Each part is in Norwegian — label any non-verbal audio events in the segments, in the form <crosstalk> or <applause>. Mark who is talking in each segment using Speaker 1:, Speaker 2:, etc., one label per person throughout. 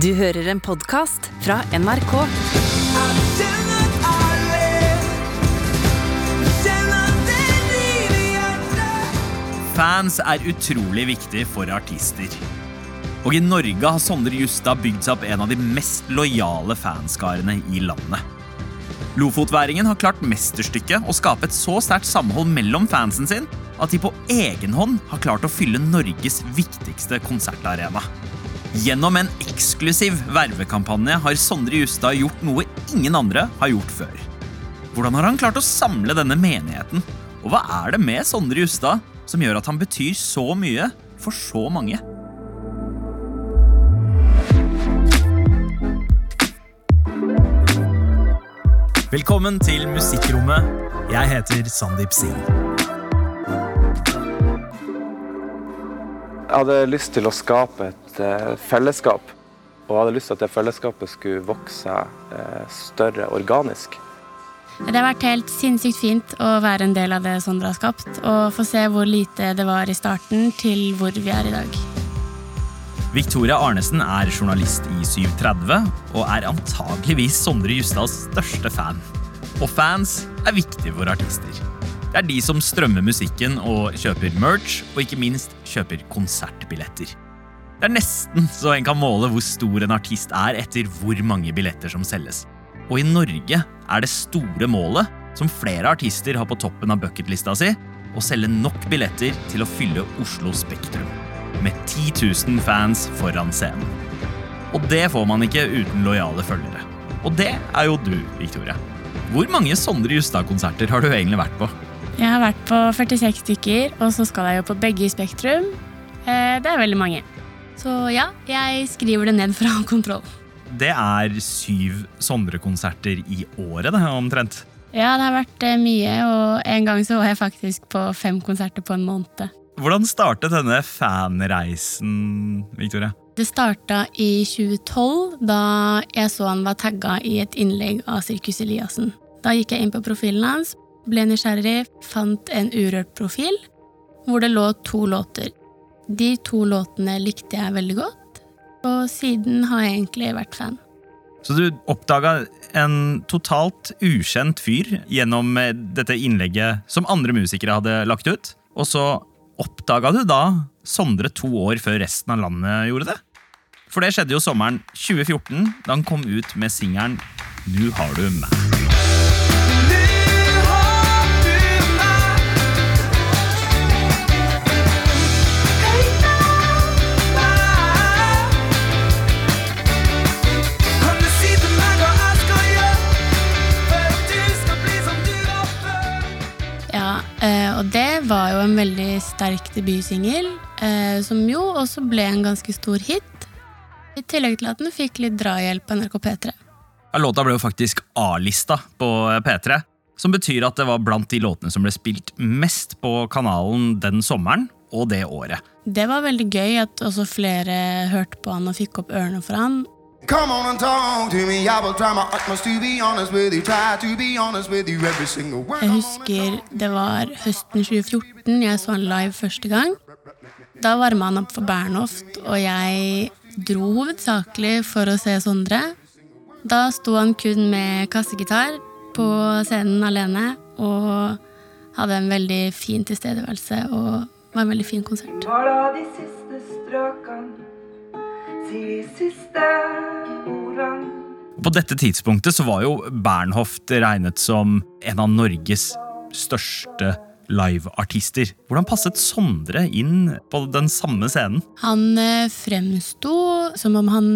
Speaker 1: Du hører en podkast fra NRK.
Speaker 2: Fans er utrolig viktig for artister. Og i Norge har Sondre Justad bygd seg opp en av de mest lojale fanskarene i landet. Lofotværingen har klart mesterstykket å skape et så sterkt samhold mellom fansen sin at de på egen hånd har klart å fylle Norges viktigste konsertarena. Gjennom en eksklusiv vervekampanje har Sondre Justad gjort noe ingen andre har gjort før. Hvordan har han klart å samle denne menigheten? Og hva er det med Sondre Justad som gjør at han betyr så mye for så mange? Velkommen til Musikkrommet. Jeg heter Sandeep Singh.
Speaker 3: Jeg hadde lyst til å skape et eh, fellesskap. Og hadde lyst til at det fellesskapet skulle vokse eh, større organisk.
Speaker 4: Det har vært helt sinnssykt fint å være en del av det Sondre har skapt, og få se hvor lite det var i starten, til hvor vi er i dag.
Speaker 2: Victoria Arnesen er journalist i 730 og er antageligvis Sondre Justads største fan. Og fans er viktig for artister. Det er de som strømmer musikken og kjøper merch, og ikke minst kjøper konsertbilletter. Det er nesten så en kan måle hvor stor en artist er etter hvor mange billetter som selges. Og i Norge er det store målet, som flere artister har på toppen av bucketlista si, å selge nok billetter til å fylle Oslo Spektrum. Med 10 000 fans foran scenen. Og det får man ikke uten lojale følgere. Og det er jo du, Victoria. Hvor mange Sondre Justad-konserter har du egentlig vært på?
Speaker 4: Jeg har vært på 46 stykker, og så skal jeg jo på begge i Spektrum. Eh, Det er veldig mange. Så ja, jeg skriver det ned for å ha kontroll.
Speaker 2: Det er syv Sondre-konserter i året, det, omtrent.
Speaker 4: Ja, det har vært eh, mye, og en gang så var jeg faktisk på fem konserter på en måned.
Speaker 2: Hvordan startet denne fanreisen, Victoria?
Speaker 4: Det starta i 2012, da jeg så han var tagga i et innlegg av Sirkus Eliassen. Da gikk jeg inn på profilen hans, ble nysgjerrig, fant en urørt profil hvor det lå to låter. De to låtene likte jeg veldig godt, og siden har jeg egentlig vært fan.
Speaker 2: Så du oppdaga en totalt ukjent fyr gjennom eh, dette innlegget som andre musikere hadde lagt ut. Og så oppdaga du da Sondre to år før resten av landet gjorde det. For det skjedde jo sommeren 2014, da han kom ut med singelen Nu har du meg.
Speaker 4: Var jo en veldig sterk debutsingel, eh, som jo også ble en ganske stor hit. I tillegg til at den fikk litt drahjelp på NRK P3.
Speaker 2: Ja, Låta ble jo faktisk A-lista på P3, som betyr at det var blant de låtene som ble spilt mest på kanalen den sommeren og det året.
Speaker 4: Det var veldig gøy at også flere hørte på han og fikk opp ørene for han.
Speaker 5: Come on and talk to me. I will try my utmost to be honest with you. Try to be honest with you every single word.
Speaker 4: Jeg husker det var høsten 2014 jeg så han live første gang. Da varma han opp for Bernhoft, og jeg dro hovedsakelig for å se Sondre. Da sto han kun med kassegitar på scenen alene og hadde en veldig fin tilstedeværelse og var en veldig fin konsert.
Speaker 6: Var da de siste strøkene de siste ordene
Speaker 2: På dette tidspunktet så var jo Bernhoft regnet som en av Norges største liveartister. Hvordan passet Sondre inn på den samme scenen?
Speaker 4: Han eh, fremsto som om han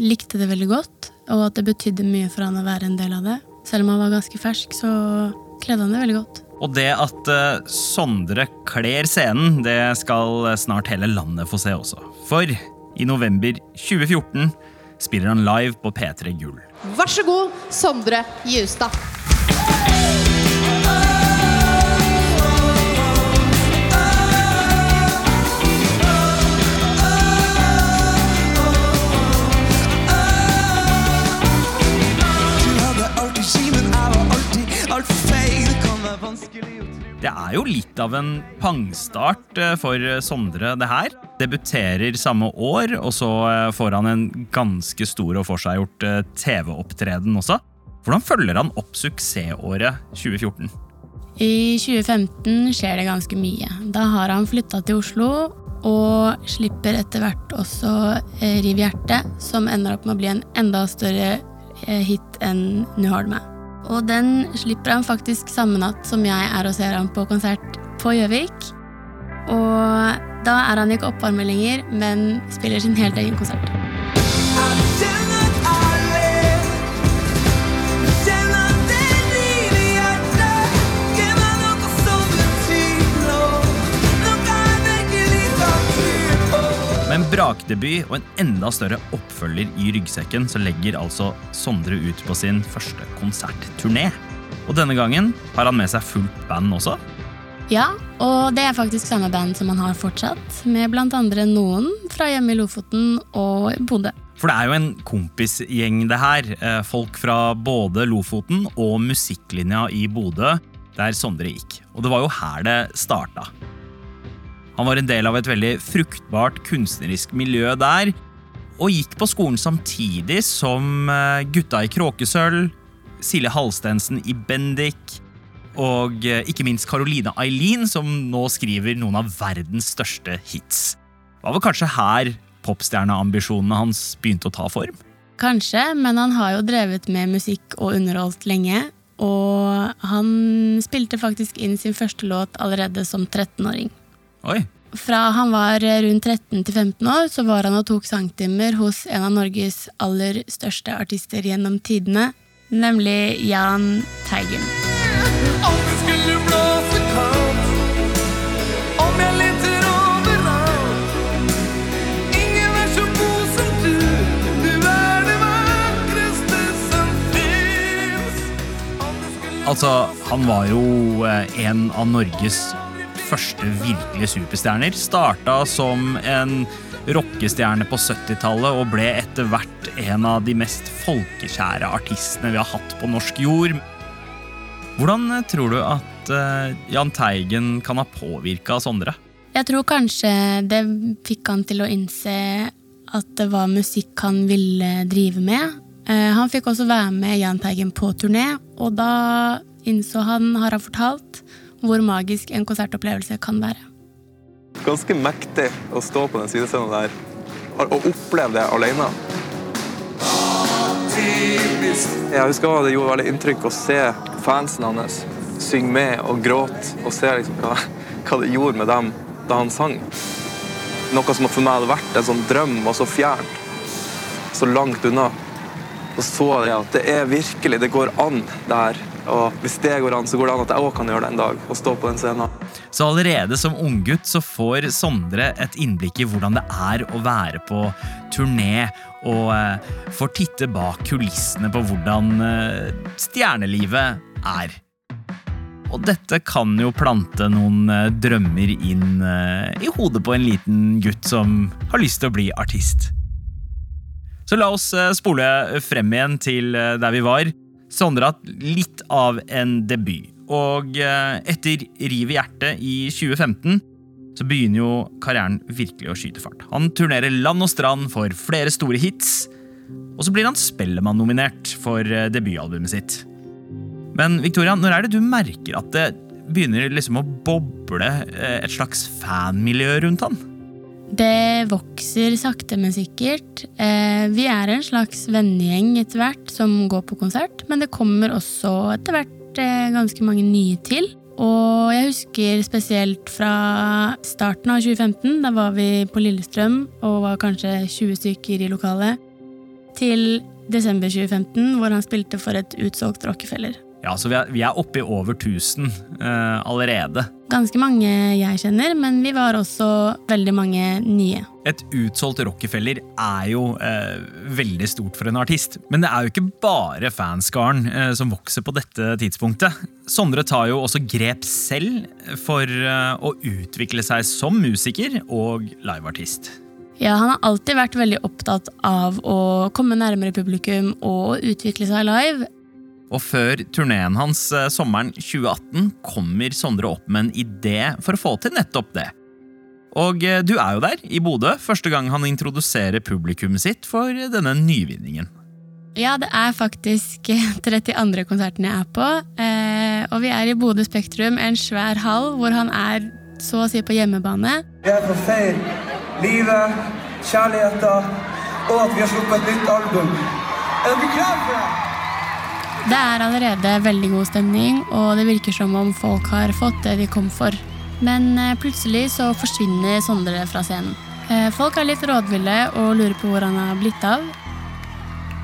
Speaker 4: likte det veldig godt, og at det betydde mye for han å være en del av det. Selv om han var ganske fersk, så kledde han det veldig godt.
Speaker 2: Og det at eh, Sondre kler scenen, det skal snart hele landet få se også. For i november 2014 spiller han live på P3 Gull.
Speaker 7: Vær så god, Sondre Justad.
Speaker 5: Du hadde alltid skimen, jeg var alltid altfor feig. Det kan være vanskelig
Speaker 2: Det er jo litt av en pangstart eh, for Sondre, det her. Debuterer samme år, og så eh, får han en ganske stor og forseggjort eh, TV-opptreden også. Hvordan følger han opp suksessåret 2014?
Speaker 4: I 2015 skjer det ganske mye. Da har han flytta til Oslo og slipper etter hvert også eh, Riv hjertet, som ender opp med å bli en enda større eh, hit enn Nu har du meg. Og den slipper han faktisk samme natt som jeg er og ser han på konsert på Gjøvik. Og da er han ikke oppvarmer lenger, men spiller sin helt egen konsert.
Speaker 2: Med en brakdebut og en enda større oppfølger i ryggsekken så legger altså Sondre ut på sin første konsertturné. Og denne gangen har han med seg fullt band også.
Speaker 4: Ja, og det er faktisk samme band som han har fortsatt, med blant andre noen fra hjemme i Lofoten og Bodø.
Speaker 2: For det er jo en kompisgjeng, det her. Eh, Folk fra både Lofoten og musikklinja i Bodø, der Sondre gikk. Og det var jo her det starta. Han var en del av et veldig fruktbart kunstnerisk miljø der, og gikk på skolen samtidig som eh, gutta i Kråkesølv, Silje Halstensen i Bendik, og eh, ikke minst Caroline Eileen, som nå skriver noen av verdens største hits. Det var vel kanskje her popstjerneambisjonene hans begynte å ta form?
Speaker 4: Kanskje, men han har jo drevet med musikk og underholdt lenge. Og han spilte faktisk inn sin første låt allerede som 13-åring.
Speaker 2: Oi,
Speaker 4: Fra han var rundt 13 til 15 år, så var han og tok sangtimer hos en av Norges aller største artister gjennom tidene, nemlig Jahn Teigen.
Speaker 8: Om det skulle blåse kaldt Om jeg leter overalt Ingen er så god som du Du er det vakreste som finnes Om det skulle
Speaker 2: Altså, han var jo eh, en av Norges første virkelige superstjerner. Starta som en rockestjerne på 70-tallet og ble etter hvert en av de mest folkekjære artistene vi har hatt på norsk jord. Hvordan eh, tror du at eh, Jahn Teigen kan ha påvirka Sondre?
Speaker 4: Jeg tror kanskje det fikk han til å innse at det var musikk han ville drive med. Eh, Han fikk også være med Jahn Teigen på turné, og da innså han, har han fortalt, hvor magisk en konsertopplevelse kan være.
Speaker 3: Ganske mektig å stå på den sidescenen der og oppleve det alene. Jeg husker det gjorde veldig inntrykk å se fansen hans synge med og gråte, og se liksom hva, hva det gjorde med dem da han sang. Noe som for meg hadde vært en sånn drøm, og så fjernt, så langt unna. Og så jeg at det er virkelig, det går an det her. Og hvis det går an, så går det an at jeg òg kan gjøre det en dag, og stå på den scenen.
Speaker 2: Så allerede som unggutt så får Sondre et innblikk i hvordan det er å være på turné, og eh, får titte bak kulissene på hvordan eh, stjernelivet er. Og dette kan jo plante noen eh, drømmer inn i hodet på en liten gutt som har lyst til å bli artist. Så la oss spole frem igjen til der vi var. Sondre hatt litt av en debut. Og eh, etter Riv i hjertet i 2015 så begynner jo karrieren virkelig å skyte fart. Han turnerer land og strand for flere store hits, og så blir han Spellemann-nominert for eh, debutalbumet sitt. Men Victoria, når er det du merker at det begynner liksom å boble eh, et slags fanmiljø rundt han?
Speaker 4: Det vokser sakte, men sikkert. Eh, Vi er en slags vennegjeng etter hvert som går på konsert, men det kommer også etter hvert eh, ganske mange nye til. Og jeg husker spesielt fra starten av 2015, da var vi på Lillestrøm og var kanskje 20 stykker i lokalet, til desember 2015, hvor han spilte for et utsolgt Rockefeller.
Speaker 2: Ja, så Vi er, vi er oppe i over 1000 eh, allerede.
Speaker 4: Ganske mange jeg kjenner, men vi var også veldig mange nye.
Speaker 2: Et utsolgt Rockefeller er jo eh, veldig stort for en artist. Men det er jo ikke bare fanskaren eh, som vokser på dette tidspunktet. Sondre tar jo også grep selv for eh, å utvikle seg som musiker og liveartist.
Speaker 4: Ja, han har alltid vært veldig opptatt av å komme nærmere publikum og utvikle seg live.
Speaker 2: Og før turneen hans eh, sommeren 2018 kommer Sondre opp med en idé for å få til nettopp det. Og eh, du er jo der, i Bodø, første gang han introduserer publikummet sitt for denne nyvinningen.
Speaker 4: Ja, det er faktisk <laughs> 32. konserten jeg er på. Eh, og vi er i Bodø Spektrum, en svær hall hvor han er så å si på hjemmebane.
Speaker 8: Vi er på feil. livet, kjærligheten og at vi har sluppet et nytt album. Er dere klare for det?
Speaker 4: Det er allerede veldig god stemning, og det virker som om folk har fått det de kom for. Men eh, plutselig så forsvinner Sondre fra scenen. Eh, Folk er litt rådville og lurer på hvor han har blitt av.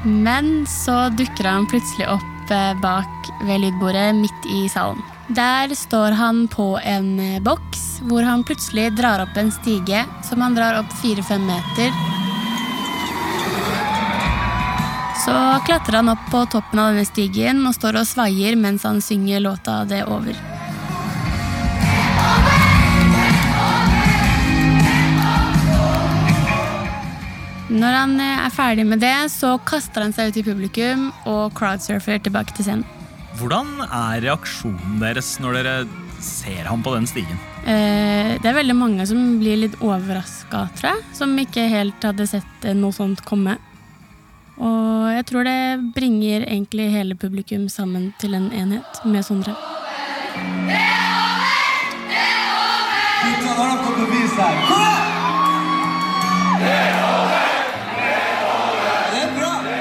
Speaker 4: Men så dukker han plutselig opp eh, bak ved lydbordet midt i salen. Der står han på en boks hvor han plutselig drar opp en stige som han drar opp fire-fem meter. Så klatrer han opp på toppen av denne stigen og står og svaier mens han synger låta det er over. Når han eh, er ferdig med det, så kaster han seg ut i publikum og crowdsurfer tilbake til scenen.
Speaker 2: Hvordan er reaksjonen deres når dere ser ham på den stigen?
Speaker 4: Eh, Det er veldig mange som blir litt overraska, tror jeg. Som ikke helt hadde sett eh, noe sånt komme. Og jeg tror det bringer egentlig hele publikum sammen til en enhet med Sondre.
Speaker 8: Gutta, nå har dere fått bevis her. Kom igjen!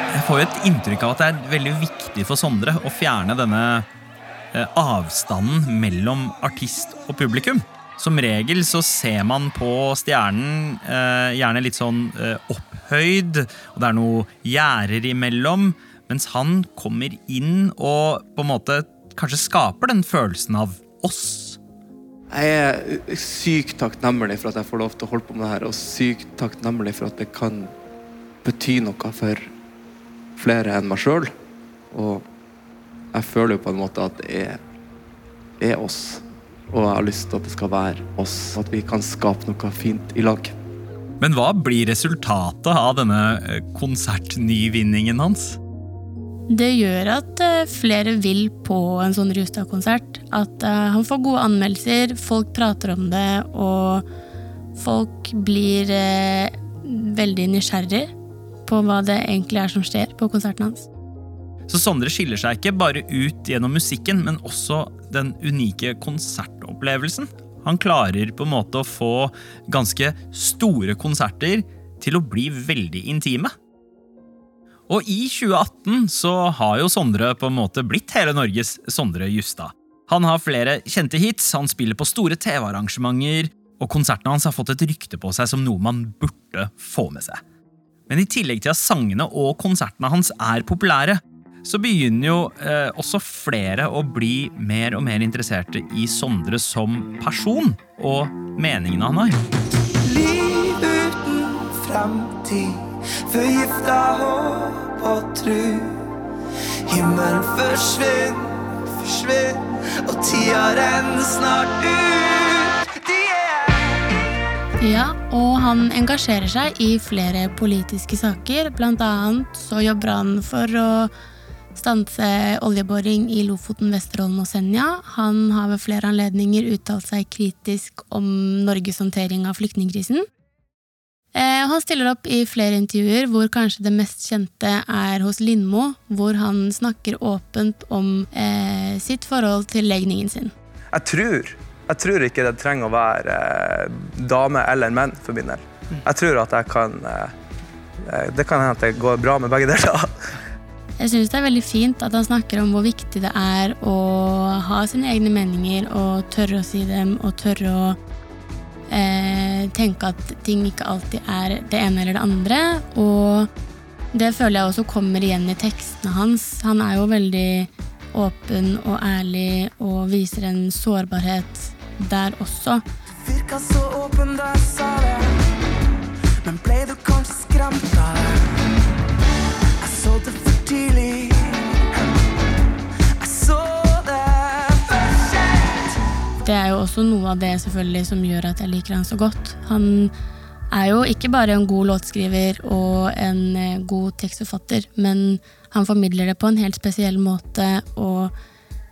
Speaker 8: Det
Speaker 2: får jo et inntrykk av at det er veldig viktig for Sondre å fjerne denne eh, avstanden mellom artist og publikum. Som regel så ser man på stjernen eh, gjerne litt sånn eh, opphøyd, og det er noe gjerder imellom, mens han kommer inn og på en måte kanskje skaper den følelsen av oss.
Speaker 3: Jeg er sykt takknemlig for at jeg får lov til å holde på med det her, og sykt takknemlig for at det kan bety noe for flere enn meg sjøl. Og jeg føler jo på en måte at det er, er oss. Og jeg har lyst til at det skal være oss. At vi kan skape noe fint i lag.
Speaker 2: Men hva blir resultatet av denne eh, konsertnyvinningen hans?
Speaker 4: Det gjør at eh, flere vil på en sånn Rustad-konsert. At eh, han får gode anmeldelser, folk prater om det, og folk blir veldig nysgjerrig på hva det egentlig er som skjer på konserten hans.
Speaker 2: Så Sondre skiller seg ikke bare ut gjennom musikken, men også den unike konsertopplevelsen. Han klarer på en måte å få ganske store konserter til å bli veldig intime. Og i 2018 så har jo Sondre på en måte blitt hele Norges Sondre Justad. Han har flere kjente hits, han spiller på store TV-arrangementer, og konsertene hans har fått et rykte på seg som noe man burde få med seg. Men i tillegg til at sangene og konsertene hans er populære, så begynner jo eh, også flere å bli mer og mer interesserte i Sondre som person og meningene han har.
Speaker 8: Liv uten fremtid, forgifta håp og tru. Himmelen forsvinner, forsvinner, og tida renner snart ut. Er
Speaker 4: Ja, og han engasjerer seg i flere politiske saker. Blant annet så jobber han for å stanse oljeboring i Lofoten, Vesterålen og Senja. Han har ved flere anledninger uttalt seg kritisk om Norges håndtering av flyktningkrisen. Eh, han stiller opp i flere intervjuer, hvor kanskje det mest kjente er hos Lindmo, hvor han snakker åpent om eh, sitt forhold til legningen sin.
Speaker 3: Jeg tror, jeg tror ikke det trenger å være eh, dame eller menn for min del. Jeg tror at jeg kan eh, eh, Det kan hende at det går bra med begge deler. <laughs>
Speaker 4: Jeg syns det er veldig fint at han snakker om hvor viktig det er å ha sine egne meninger og tørre å si dem og tørre å eh, tenke at ting ikke alltid er det ene eller det andre. Og det føler jeg også kommer igjen i tekstene hans. Han er jo veldig åpen og ærlig og viser en sårbarhet der også.
Speaker 8: Virka så åpen da jeg sa det, men ble Det
Speaker 4: er jo også noe av det selvfølgelig som gjør at jeg liker han så godt. Han er jo ikke bare en god låtskriver og en eh, god tekstforfatter, men han formidler det på en helt spesiell måte og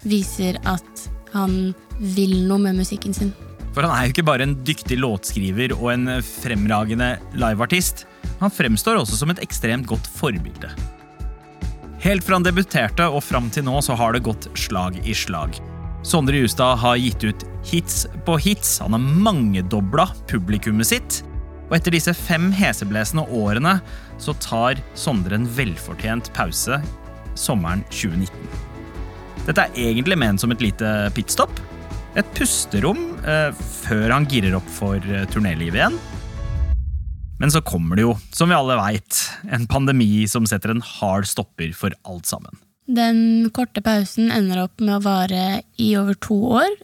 Speaker 4: viser at han vil noe med musikken sin.
Speaker 2: For han er jo ikke bare en dyktig låtskriver og en fremragende liveartist. Han fremstår også som et ekstremt godt forbilde. Helt fra han debuterte og fram til nå så har det gått slag i slag. Sondre Justad har gitt ut hits på hits. Han har mangedobla publikummet sitt. Og etter disse fem heseblesende årene så tar Sondre en velfortjent pause sommeren 2019. Dette er egentlig ment som et lite pitstop. Et pusterom eh, før han girer opp for eh, turnélivet igjen. Men så kommer det jo, som vi alle veit, en pandemi som setter en hard stopper for alt sammen.
Speaker 4: Den korte pausen ender opp med å vare i over to år,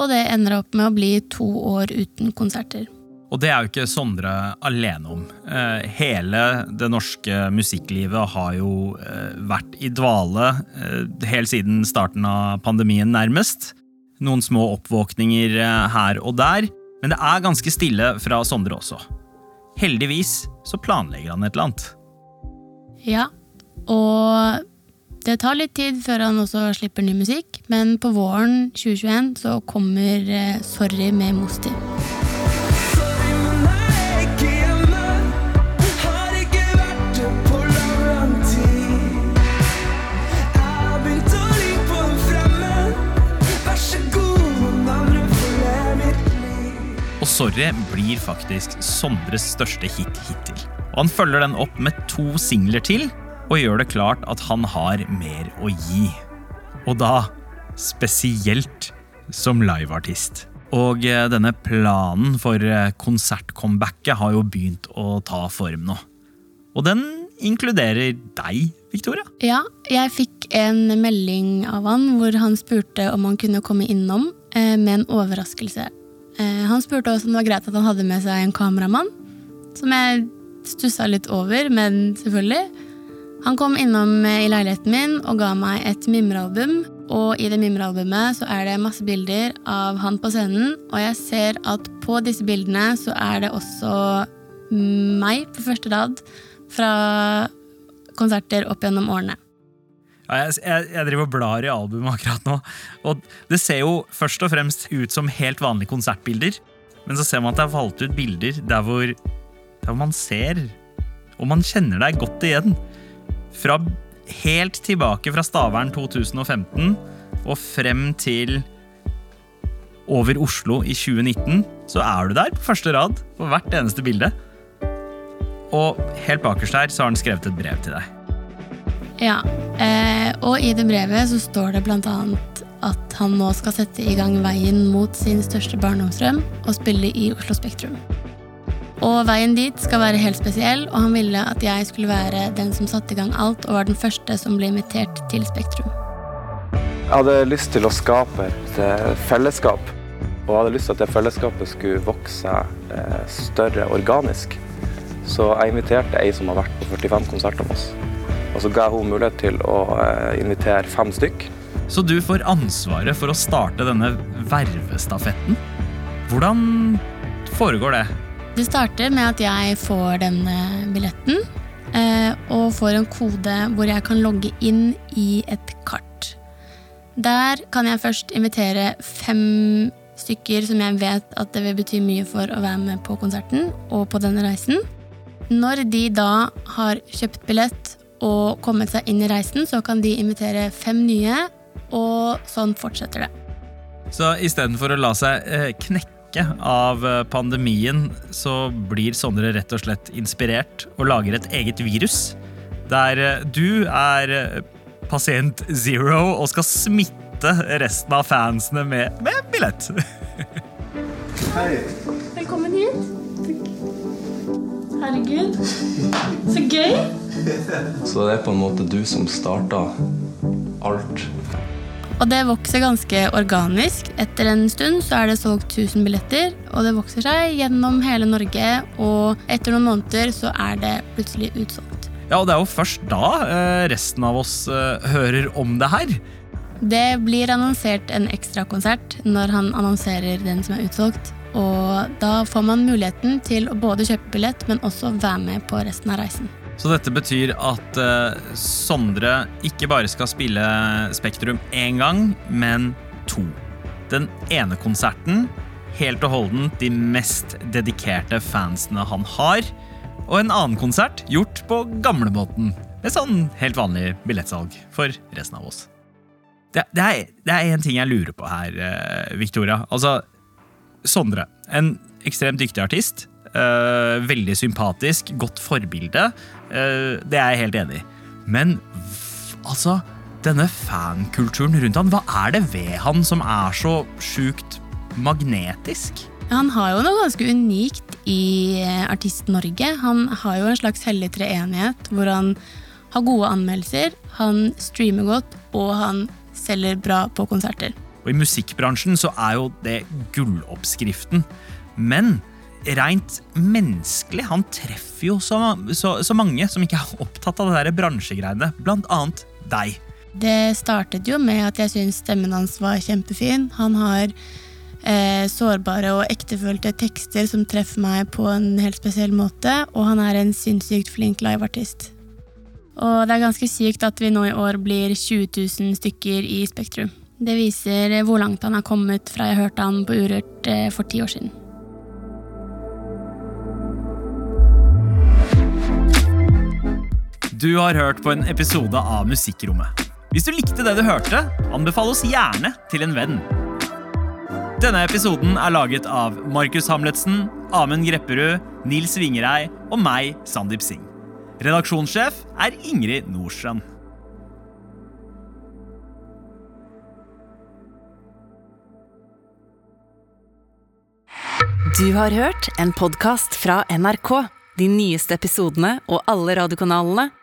Speaker 4: og det ender opp med å bli to år uten konserter.
Speaker 2: Og det er jo ikke Sondre alene om. Eh, hele det norske musikklivet har jo eh, vært i dvale eh, helt siden starten av pandemien, nærmest. Noen små oppvåkninger her og der, men det er ganske stille fra Sondre også. Heldigvis så planlegger han et eller annet.
Speaker 4: Ja, og det tar litt tid før han også slipper ny musikk, men på våren 2021 så kommer eh, Sorry med Mosti.
Speaker 2: Og Sorry blir faktisk Sondres største hit hittil. Og han følger den opp med to singler til, og gjør det klart at han har mer å gi. Og da spesielt som liveartist. Og eh, denne planen for eh, konsertcomebacket har jo begynt å ta form nå. Og den inkluderer deg, Victoria.
Speaker 4: Ja, jeg fikk en melding av han hvor han spurte om han kunne komme innom eh, med en overraskelse. Han spurte også om det var greit at han hadde med seg en kameramann, som jeg stussa litt over, men selvfølgelig. Han kom innom eh, i leiligheten min og ga meg et mimrealbum. Og i det mimrealbumet så er det masse bilder av han på scenen, og jeg ser at på disse bildene så er det også meg på første rad fra konserter opp gjennom årene.
Speaker 2: Ja, jeg, jeg, driver og blar i albumet akkurat nå, og det ser jo først og fremst ut som helt vanlige konsertbilder, men så ser man at det er valgt ut bilder der hvor, der hvor man ser, og man kjenner deg godt igjen. Fra helt tilbake fra Stavern 2015 og frem til over Oslo i 2019, så er du der på første rad på hvert eneste bilde. Og helt bakerst her så har han skrevet et brev til deg.
Speaker 4: Ja, eh, og i det brevet så står det blant annet at han nå skal sette i gang veien mot sin største barndomsdrøm og spille i Oslo Spektrum. Og veien dit skal være helt spesiell, og han ville at jeg skulle være den som satte i gang alt, og var den første som ble invitert til Spektrum.
Speaker 3: Jeg hadde lyst til å skape et eh, fellesskap. Og jeg hadde lyst til at det fellesskapet skulle vokse eh, større organisk. Så jeg inviterte ei som har vært på 45 konserter med oss. Og så ga jeg henne mulighet til å eh, invitere fem stykk.
Speaker 2: Så du får ansvaret for å starte denne vervestafetten. Hvordan foregår det?
Speaker 4: Det starter med at jeg får denne billetten, eh, og får en kode hvor jeg kan logge inn i et kart. Der kan jeg først invitere fem stykker som jeg vet at det vil bety mye for å være med på konserten og på denne reisen. Når de da har kjøpt billett og kommet seg inn i reisen, så kan de invitere fem nye, og sånn fortsetter det.
Speaker 2: Så istedenfor å la seg eh, knekke av eh, pandemien, så blir Sondre rett og slett inspirert og lager et eget virus. Der eh, du er eh, pasient zero og skal smitte resten av fansene med, med billett.
Speaker 4: Velkommen hit. Herregud, så gøy. <laughs>
Speaker 3: Så det er på en måte du som starta alt.
Speaker 4: Og det vokser ganske organisk. Etter en stund så er det solgt 1000 billetter, og det vokser seg gjennom hele Norge, og etter noen måneder så er det plutselig utsolgt.
Speaker 2: Ja, og det er jo først da eh, resten av oss eh, hører om det her.
Speaker 4: Det blir annonsert en ekstrakonsert når han annonserer den som er utsolgt, Og da får man muligheten til å både kjøpe billett, men også være med på resten av reisen.
Speaker 2: Så dette betyr at uh, Sondre ikke bare skal spille Spektrum én gang, men to. Den ene konserten, helt og holdent de mest dedikerte fansene han har. Og en annen konsert gjort på gamlemåten, med sånn helt vanlig billettsalg for resten av oss. Det, det, er, en ting jeg lurer på her, uh, Victoria. Altså, Sondre, en ekstremt dyktig artist. Eh, veldig sympatisk, godt forbilde. Uh, det er jeg helt enig i. Men altså, denne fankulturen rundt han, hva er det ved han som er så sjukt magnetisk?
Speaker 4: Han har jo noe ganske unikt i eh, Artist Norge. Han har jo en slags hellig treenighet hvor han har gode anmeldelser, han streamer godt, og han selger bra på konserter.
Speaker 2: Og i musikkbransjen så er jo det gulloppskriften. Men rent menneskelig, han treffer jo så, så, så mange som ikke er opptatt av det der bransjegreiene. Blant annet deg.
Speaker 4: Det startet jo med at jeg syntes stemmen hans var kjempefin. Han har eh, sårbare og ektefølte tekster som treffer meg på en helt spesiell måte, og han er en sinnssykt flink liveartist. Og det er ganske sykt at vi nå i år blir 20 000 stykker i Spektrum. Det viser hvor langt han har kommet fra jeg hørte han på Urørt eh, for ti år siden.
Speaker 2: Du har hørt på en episode av Musikkrommet. Hvis du likte det du hørte, anbefal oss gjerne til en venn. Denne episoden er laget av Markus Hamletsen, Amund Grepperud, Nils Vingerei og meg, Sandeep Singh. Redaksjonssjef er Ingrid Nordstrand.
Speaker 1: Du har hørt en podkast fra NRK. De nyeste episodene og alle radiokanalene